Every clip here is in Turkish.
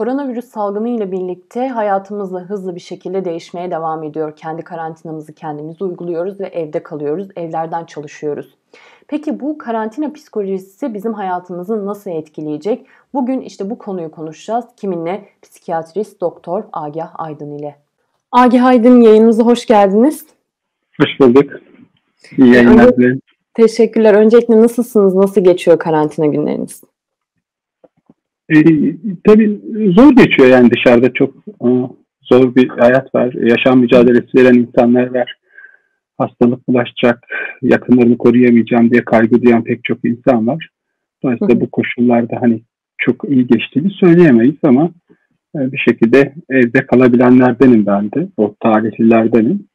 Koronavirüs salgını ile birlikte hayatımız da hızlı bir şekilde değişmeye devam ediyor. Kendi karantinamızı kendimiz uyguluyoruz ve evde kalıyoruz, evlerden çalışıyoruz. Peki bu karantina psikolojisi bizim hayatımızı nasıl etkileyecek? Bugün işte bu konuyu konuşacağız. Kiminle? Psikiyatrist Doktor Agah Aydın ile. Agah Aydın yayınımıza hoş geldiniz. Hoş bulduk. İyi yayınlar dilerim. Teşekkürler. Öncelikle nasılsınız? Nasıl geçiyor karantina günleriniz? E, tabii zor geçiyor yani dışarıda çok e, zor bir hayat var. Yaşam mücadelesi veren insanlar var. Hastalık bulaşacak, yakınlarını koruyamayacağım diye kaygı duyan pek çok insan var. Dolayısıyla bu koşullarda hani çok iyi geçtiğini söyleyemeyiz ama e, bir şekilde evde kalabilenlerdenim ben de. O talihlilerdenim.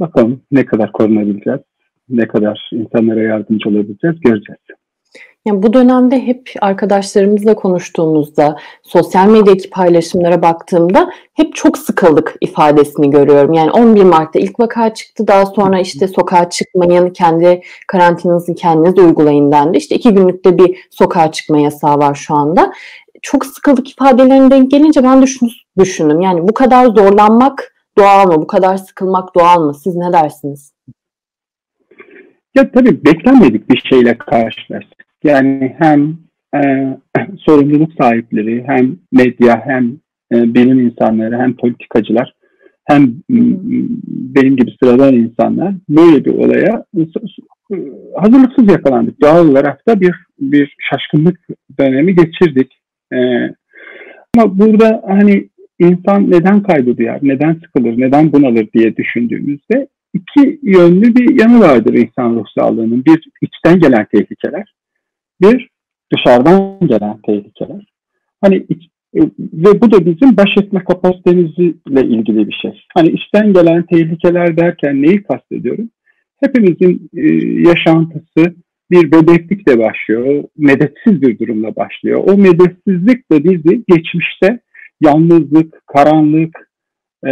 Bakalım ne kadar korunabileceğiz, ne kadar insanlara yardımcı olabileceğiz göreceğiz. Yani bu dönemde hep arkadaşlarımızla konuştuğumuzda, sosyal medyadaki paylaşımlara baktığımda hep çok sıkıldık ifadesini görüyorum. Yani 11 Mart'ta ilk vaka çıktı. Daha sonra işte sokağa çıkmayın, kendi karantinanızı kendiniz uygulayın dendi. İşte iki günlükte bir sokağa çıkma yasağı var şu anda. Çok sıkıldık ifadelerine gelince ben de şunu düşündüm. Yani bu kadar zorlanmak doğal mı? Bu kadar sıkılmak doğal mı? Siz ne dersiniz? Ya tabii beklenmedik bir şeyle karşılaştık. Yani hem e, sorumluluk sahipleri, hem medya, hem e, bilim insanları, hem politikacılar, hem benim gibi sıradan insanlar böyle bir olaya hazırlıksız yakalandık. Doğal olarak da bir bir şaşkınlık dönemi geçirdik. E, ama burada hani insan neden kaybı duyar, neden sıkılır, neden bunalır diye düşündüğümüzde iki yönlü bir yanı vardır insan ruh sağlığının. Bir içten gelen tehlikeler, bir dışarıdan gelen tehlikeler. Hani e, ve bu da bizim baş etme kapasitemizle ilgili bir şey. Hani içten gelen tehlikeler derken neyi kastediyorum? Hepimizin e, yaşantısı bir bebeklikle başlıyor, medetsiz bir durumla başlıyor. O medetsizlik de bizi geçmişte yalnızlık, karanlık, e,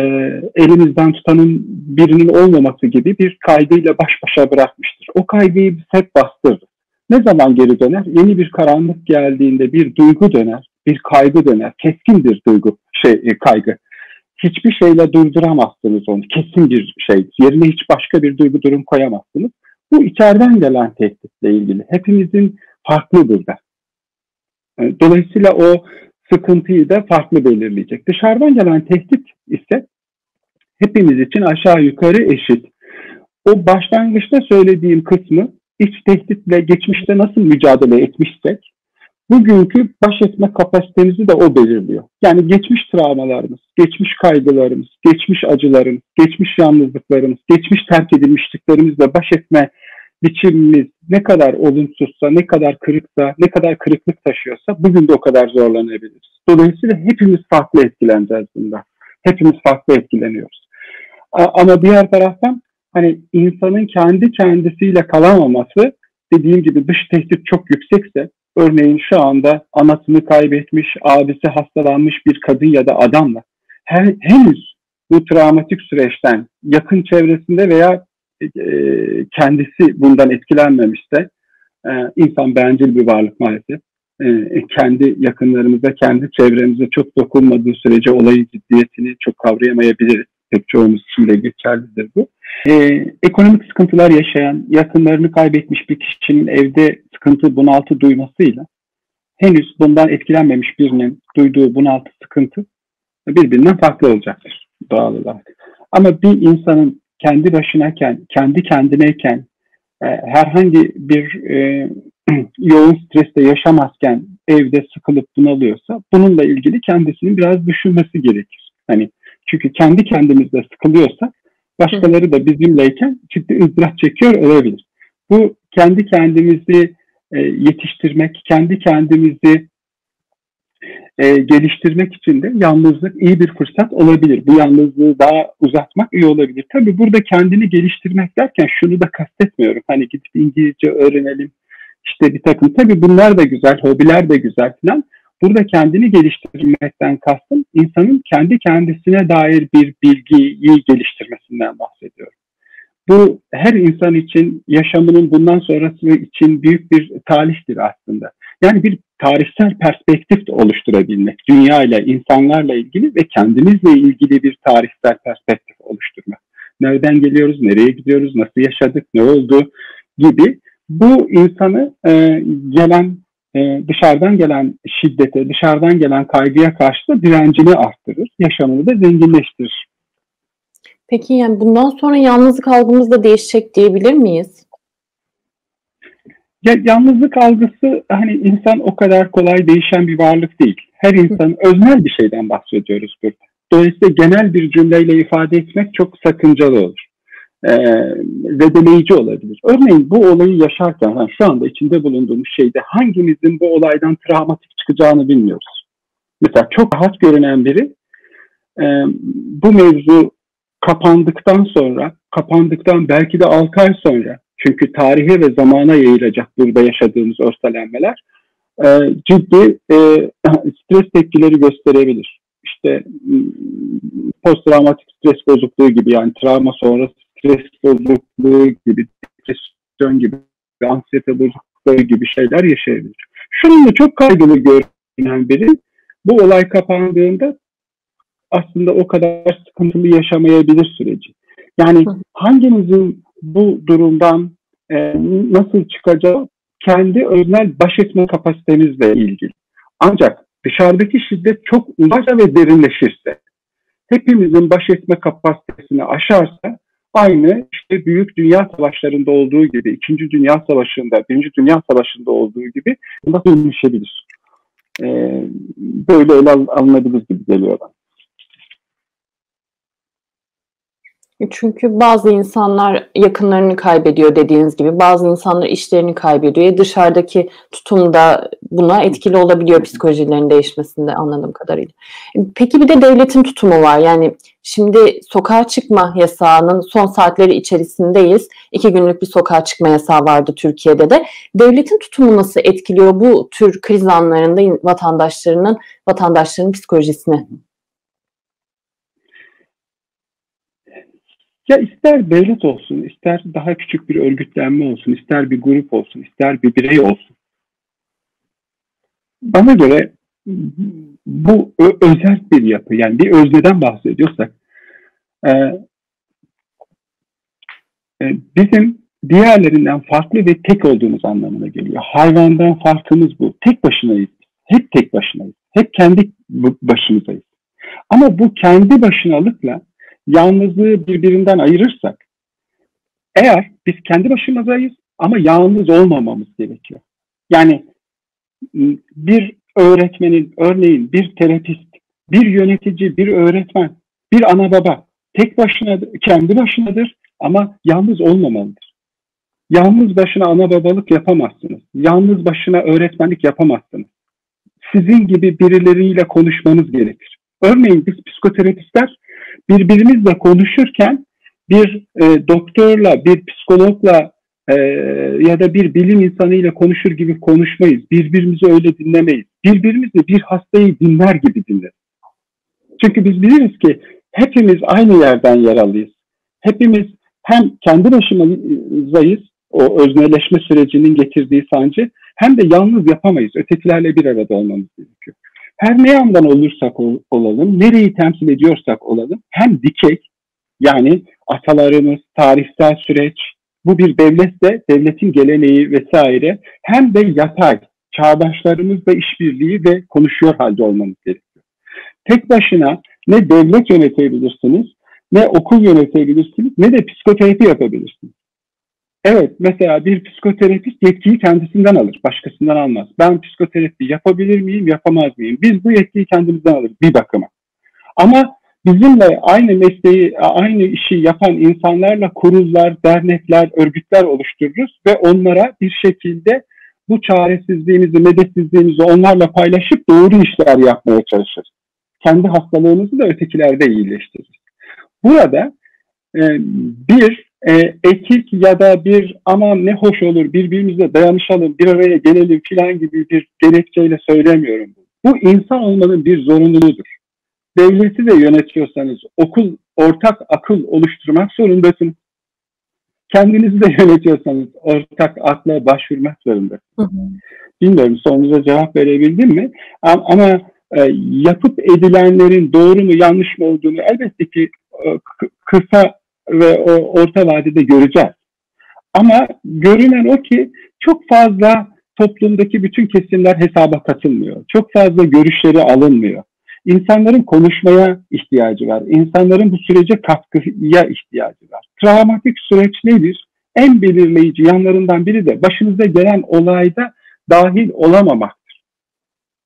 elimizden tutanın birinin olmaması gibi bir kaygıyla baş başa bırakmıştır. O kaygıyı biz hep bastırdık. Ne zaman geri döner? Yeni bir karanlık geldiğinde bir duygu döner, bir kaygı döner. Keskin bir duygu, şey e, kaygı. Hiçbir şeyle durduramazsınız onu. Kesin bir şey. Yerine hiç başka bir duygu durum koyamazsınız. Bu içeriden gelen tehditle ilgili. Hepimizin farklı burada. E, dolayısıyla o sıkıntıyı da farklı belirleyecek. Dışarıdan gelen tehdit ise hepimiz için aşağı yukarı eşit. O başlangıçta söylediğim kısmı iç tehditle geçmişte nasıl mücadele etmişsek bugünkü baş etme kapasitemizi de o belirliyor. Yani geçmiş travmalarımız, geçmiş kaygılarımız, geçmiş acılarımız, geçmiş yalnızlıklarımız, geçmiş terk edilmişliklerimizle baş etme biçimimiz ne kadar olumsuzsa, ne kadar kırıksa, ne kadar kırıklık taşıyorsa bugün de o kadar zorlanabiliriz. Dolayısıyla hepimiz farklı etkileneceğiz bunda. Hepimiz farklı etkileniyoruz. Ama diğer taraftan hani insanın kendi kendisiyle kalamaması dediğim gibi dış tehdit çok yüksekse örneğin şu anda anasını kaybetmiş, abisi hastalanmış bir kadın ya da adamla henüz bu travmatik süreçten yakın çevresinde veya e, kendisi bundan etkilenmemişse e, insan bencil bir varlık maalesef. E, kendi yakınlarımıza, kendi çevremize çok dokunmadığı sürece olayın ciddiyetini çok kavrayamayabiliriz. Pek çoğumuz için de geçerlidir bu. Ee, ekonomik sıkıntılar yaşayan, yakınlarını kaybetmiş bir kişinin evde sıkıntı, bunaltı duymasıyla henüz bundan etkilenmemiş birinin duyduğu bunaltı, sıkıntı birbirinden farklı olacaktır doğal olarak. Ama bir insanın kendi başınayken, kendi kendineyken e, herhangi bir e, yoğun streste yaşamazken evde sıkılıp bunalıyorsa bununla ilgili kendisinin biraz düşünmesi gerekir. Hani çünkü kendi kendimizde sıkılıyorsak başkaları da bizimleyken ciddi ızdırap çekiyor olabilir. Bu kendi kendimizi e, yetiştirmek, kendi kendimizi e, geliştirmek için de yalnızlık iyi bir fırsat olabilir. Bu yalnızlığı daha uzatmak iyi olabilir. Tabii burada kendini geliştirmek derken şunu da kastetmiyorum. Hani gidip İngilizce öğrenelim, işte bir takım. Tabii bunlar da güzel, hobiler de güzel falan. Burada kendini geliştirmekten kastım insanın kendi kendisine dair bir bilgiyi geliştirmesinden bahsediyorum. Bu her insan için yaşamının bundan sonrası için büyük bir talihtir aslında. Yani bir tarihsel perspektif oluşturabilmek, dünya ile, insanlarla ilgili ve kendimizle ilgili bir tarihsel perspektif oluşturmak. Nereden geliyoruz, nereye gidiyoruz, nasıl yaşadık, ne oldu gibi bu insanı e, gelen e, dışarıdan gelen şiddete, dışarıdan gelen kaygıya karşı da direncini arttırır, yaşamını da zenginleştirir. Peki yani bundan sonra yalnızlık algımız da değişecek diyebilir miyiz? Ya, yalnızlık algısı hani insan o kadar kolay değişen bir varlık değil. Her insan öznel bir şeyden bahsediyoruz burada. Dolayısıyla genel bir cümleyle ifade etmek çok sakıncalı olur. Ee, zedeleyici olabilir. Örneğin bu olayı yaşarken yani şu anda içinde bulunduğumuz şeyde hangimizin bu olaydan travmatik çıkacağını bilmiyoruz. Mesela çok rahat görünen biri e, bu mevzu kapandıktan sonra, kapandıktan belki de 6 ay sonra çünkü tarihe ve zamana yayılacak burada yaşadığımız örselenmeler e, ciddi e, stres tepkileri gösterebilir. İşte posttraumatik stres bozukluğu gibi yani travma sonrası stres bozukluğu gibi, depresyon gibi, anksiyete bozukluğu gibi şeyler yaşayabilir. Şununla çok kaygılı görünen biri bu olay kapandığında aslında o kadar sıkıntılı yaşamayabilir süreci. Yani hangimizin bu durumdan e, nasıl çıkacağı kendi öznel baş etme kapasitemizle ilgili. Ancak dışarıdaki şiddet çok uzarsa ve derinleşirse, hepimizin baş etme kapasitesini aşarsa aynı işte büyük dünya savaşlarında olduğu gibi, ikinci Dünya Savaşı'nda, birinci Dünya Savaşı'nda olduğu gibi bunda dönüşebilir. Ee, böyle ele alınabilir gibi geliyor bana. Çünkü bazı insanlar yakınlarını kaybediyor dediğiniz gibi. Bazı insanlar işlerini kaybediyor. Dışarıdaki tutum da buna etkili olabiliyor psikolojilerin değişmesinde anladığım kadarıyla. Peki bir de devletin tutumu var. Yani şimdi sokağa çıkma yasağının son saatleri içerisindeyiz. İki günlük bir sokağa çıkma yasağı vardı Türkiye'de de. Devletin tutumu nasıl etkiliyor bu tür kriz anlarında vatandaşlarının vatandaşların psikolojisini? Ya ister devlet olsun, ister daha küçük bir örgütlenme olsun, ister bir grup olsun, ister bir birey olsun. Bana göre bu özel bir yapı, yani bir özneden bahsediyorsak e, e, bizim diğerlerinden farklı ve tek olduğumuz anlamına geliyor. Hayvandan farkımız bu. Tek başınayız. Hep tek başınayız. Hep kendi başımızdayız. Ama bu kendi başınalıkla yalnızlığı birbirinden ayırırsak, eğer biz kendi başımızdayız ama yalnız olmamamız gerekiyor. Yani bir öğretmenin, örneğin bir terapist, bir yönetici, bir öğretmen, bir ana baba tek başına, kendi başınadır ama yalnız olmamalıdır. Yalnız başına ana babalık yapamazsınız. Yalnız başına öğretmenlik yapamazsınız. Sizin gibi birileriyle konuşmanız gerekir. Örneğin biz psikoterapistler birbirimizle konuşurken bir e, doktorla, bir psikologla e, ya da bir bilim insanıyla konuşur gibi konuşmayız. Birbirimizi öyle dinlemeyiz. Birbirimizi bir hastayı dinler gibi dinleriz. Çünkü biz biliriz ki hepimiz aynı yerden yer alıyız. Hepimiz hem kendi başımızdayız, o özneleşme sürecinin getirdiği sancı, hem de yalnız yapamayız. Ötekilerle bir arada olmamız gerekiyor her ne yandan olursak olalım, nereyi temsil ediyorsak olalım, hem dikey yani atalarımız, tarihsel süreç, bu bir devletse devletin geleneği vesaire hem de yatay, çağdaşlarımızla işbirliği ve konuşuyor halde olmamız gerekiyor. Tek başına ne devlet yönetebilirsiniz, ne okul yönetebilirsiniz, ne de psikoterapi yapabilirsiniz. Evet, mesela bir psikoterapist yetkiyi kendisinden alır, başkasından almaz. Ben psikoterapi yapabilir miyim, yapamaz mıyım? Biz bu yetkiyi kendimizden alırız bir bakıma. Ama bizimle aynı mesleği, aynı işi yapan insanlarla kurullar, dernekler, örgütler oluştururuz ve onlara bir şekilde bu çaresizliğimizi, medetsizliğimizi onlarla paylaşıp doğru işler yapmaya çalışırız. Kendi hastalığımızı da ötekilerde iyileştiririz. Burada e, bir e, etik ya da bir aman ne hoş olur birbirimizle dayanışalım bir araya gelelim filan gibi bir gerekçeyle söylemiyorum. Bu insan olmanın bir zorunluluğudur. Devleti de yönetiyorsanız okul ortak akıl oluşturmak zorundasınız. Kendinizi de yönetiyorsanız ortak akla başvurmak zorundasınız. Bilmiyorum sorunuza cevap verebildim mi? Ama e, yapıp edilenlerin doğru mu yanlış mı olduğunu elbette ki e, kısa ve o orta vadede göreceğiz. Ama görünen o ki çok fazla toplumdaki bütün kesimler hesaba katılmıyor. Çok fazla görüşleri alınmıyor. İnsanların konuşmaya ihtiyacı var. İnsanların bu sürece katkıya ihtiyacı var. Travmatik süreç nedir? En belirleyici yanlarından biri de başınıza gelen olayda dahil olamamaktır.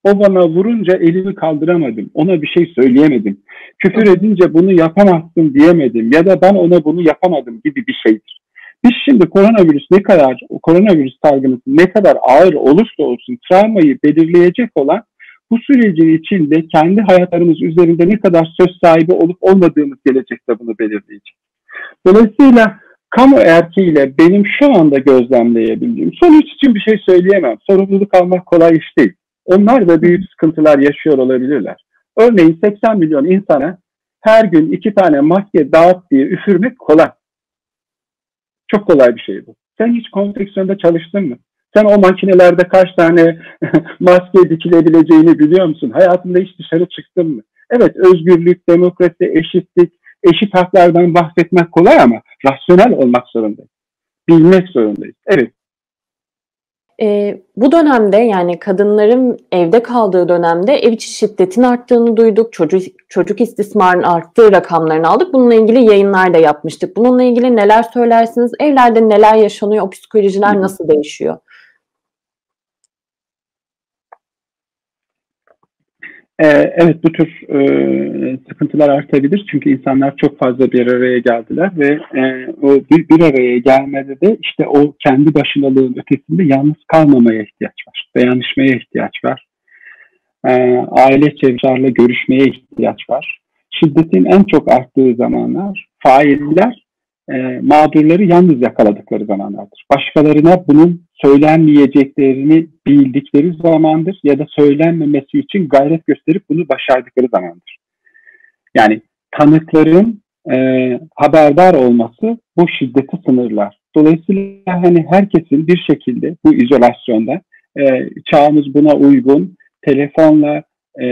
O bana vurunca elimi kaldıramadım. Ona bir şey söyleyemedim. Küfür edince bunu yapamazsın diyemedim. Ya da ben ona bunu yapamadım gibi bir şeydir. Biz şimdi koronavirüs ne kadar, koronavirüs salgını ne kadar ağır olursa olsun travmayı belirleyecek olan bu sürecin içinde kendi hayatlarımız üzerinde ne kadar söz sahibi olup olmadığımız gelecekte bunu belirleyecek. Dolayısıyla kamu erkeğiyle benim şu anda gözlemleyebildiğim sonuç için bir şey söyleyemem. Sorumluluk almak kolay iş değil. Onlar da büyük sıkıntılar yaşıyor olabilirler. Örneğin 80 milyon insana her gün iki tane maske dağıt diye üfürmek kolay. Çok kolay bir şey bu. Sen hiç konfeksiyonda çalıştın mı? Sen o makinelerde kaç tane maske dikilebileceğini biliyor musun? Hayatında hiç dışarı çıktın mı? Evet özgürlük, demokrasi, eşitlik, eşit haklardan bahsetmek kolay ama rasyonel olmak zorundayız. Bilmek zorundayız. Evet e, bu dönemde yani kadınların evde kaldığı dönemde ev içi şiddetin arttığını duyduk. Çocuk çocuk istismarının arttığı rakamlarını aldık. Bununla ilgili yayınlar da yapmıştık. Bununla ilgili neler söylersiniz? Evlerde neler yaşanıyor? O psikolojiler nasıl değişiyor? Ee, evet bu tür e, sıkıntılar artabilir çünkü insanlar çok fazla bir araya geldiler ve e, o bir, bir araya gelmede de işte o kendi başınalığın ötesinde yalnız kalmamaya ihtiyaç var, dayanışmaya ihtiyaç var, e, aile çevrelerle görüşmeye ihtiyaç var. Şiddetin en çok arttığı zamanlar failler e, mağdurları yalnız yakaladıkları zamanlardır. Başkalarına bunun söylenmeyeceklerini bildikleri zamandır ya da söylenmemesi için gayret gösterip bunu başardıkları zamandır. Yani tanıkların e, haberdar olması bu şiddeti sınırlar. Dolayısıyla hani herkesin bir şekilde bu izolasyonda e, çağımız buna uygun telefonla e,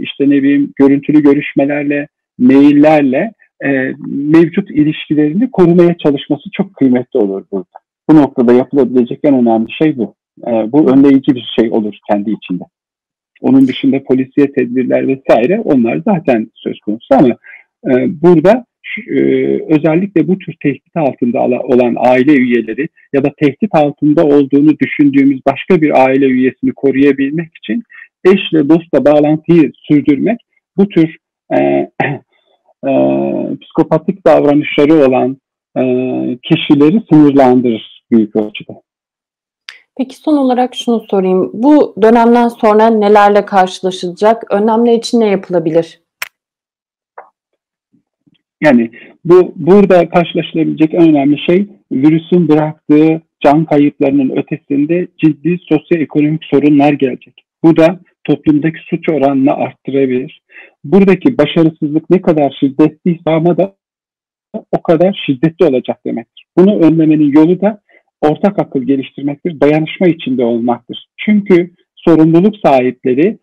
işte ne bileyim görüntülü görüşmelerle maillerle e, mevcut ilişkilerini korumaya çalışması çok kıymetli olur burada. Bu noktada yapılabilecek en önemli şey bu. E, bu önleyici bir şey olur kendi içinde. Onun dışında polisiye tedbirler vesaire onlar zaten söz konusu ama e, burada e, özellikle bu tür tehdit altında olan aile üyeleri ya da tehdit altında olduğunu düşündüğümüz başka bir aile üyesini koruyabilmek için eşle dostla bağlantıyı sürdürmek bu tür e, e, psikopatik davranışları olan e, kişileri sınırlandırır büyük ölçüde. Peki son olarak şunu sorayım. Bu dönemden sonra nelerle karşılaşılacak? Önlemler için ne yapılabilir? Yani bu burada karşılaşılabilecek en önemli şey virüsün bıraktığı can kayıplarının ötesinde ciddi sosyoekonomik sorunlar gelecek. Bu da toplumdaki suç oranını arttırabilir. Buradaki başarısızlık ne kadar şiddetliyse ama da o kadar şiddetli olacak demektir. Bunu önlemenin yolu da ortak akıl geliştirmektir, dayanışma içinde olmaktır. Çünkü sorumluluk sahipleri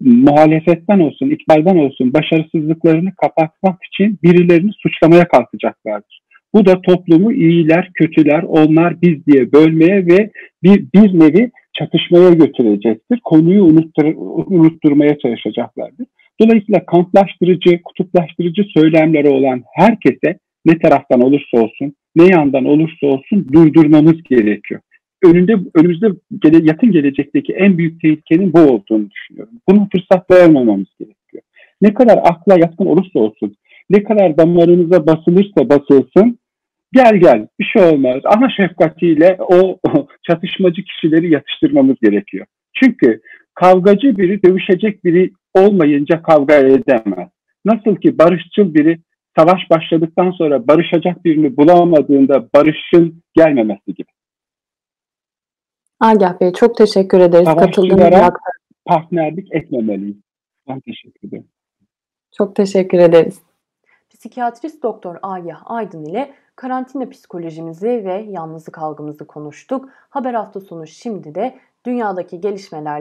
muhalefetten olsun, ikbalden olsun başarısızlıklarını kapatmak için birilerini suçlamaya kalkacaklardır. Bu da toplumu iyiler, kötüler, onlar biz diye bölmeye ve bir, bir nevi çatışmaya götürecektir. Konuyu unuttur, unutturmaya çalışacaklardır. Dolayısıyla kamplaştırıcı, kutuplaştırıcı söylemleri olan herkese ne taraftan olursa olsun, ne yandan olursa olsun durdurmamız gerekiyor. Önünde önümüzde gele, yakın gelecekteki en büyük tehlikenin bu olduğunu düşünüyorum. Bunu fırsat vermememiz gerekiyor. Ne kadar akla yatkın olursa olsun, ne kadar damarınıza basılırsa basılsın, gel gel bir şey olmaz. Ana şefkatiyle o, o çatışmacı kişileri yatıştırmamız gerekiyor. Çünkü kavgacı biri, dövüşecek biri olmayınca kavga edemez. Nasıl ki barışçıl biri savaş başladıktan sonra barışacak birini bulamadığında barışın gelmemesi gibi. Agah Bey çok teşekkür ederiz. Katıldığınız partnerlik etmemeliyiz. Ben teşekkür ederim. Çok teşekkür ederiz. Psikiyatrist Doktor Agah Aydın ile karantina psikolojimizi ve yalnızlık algımızı konuştuk. Haber hafta sonu şimdi de dünyadaki gelişmelerle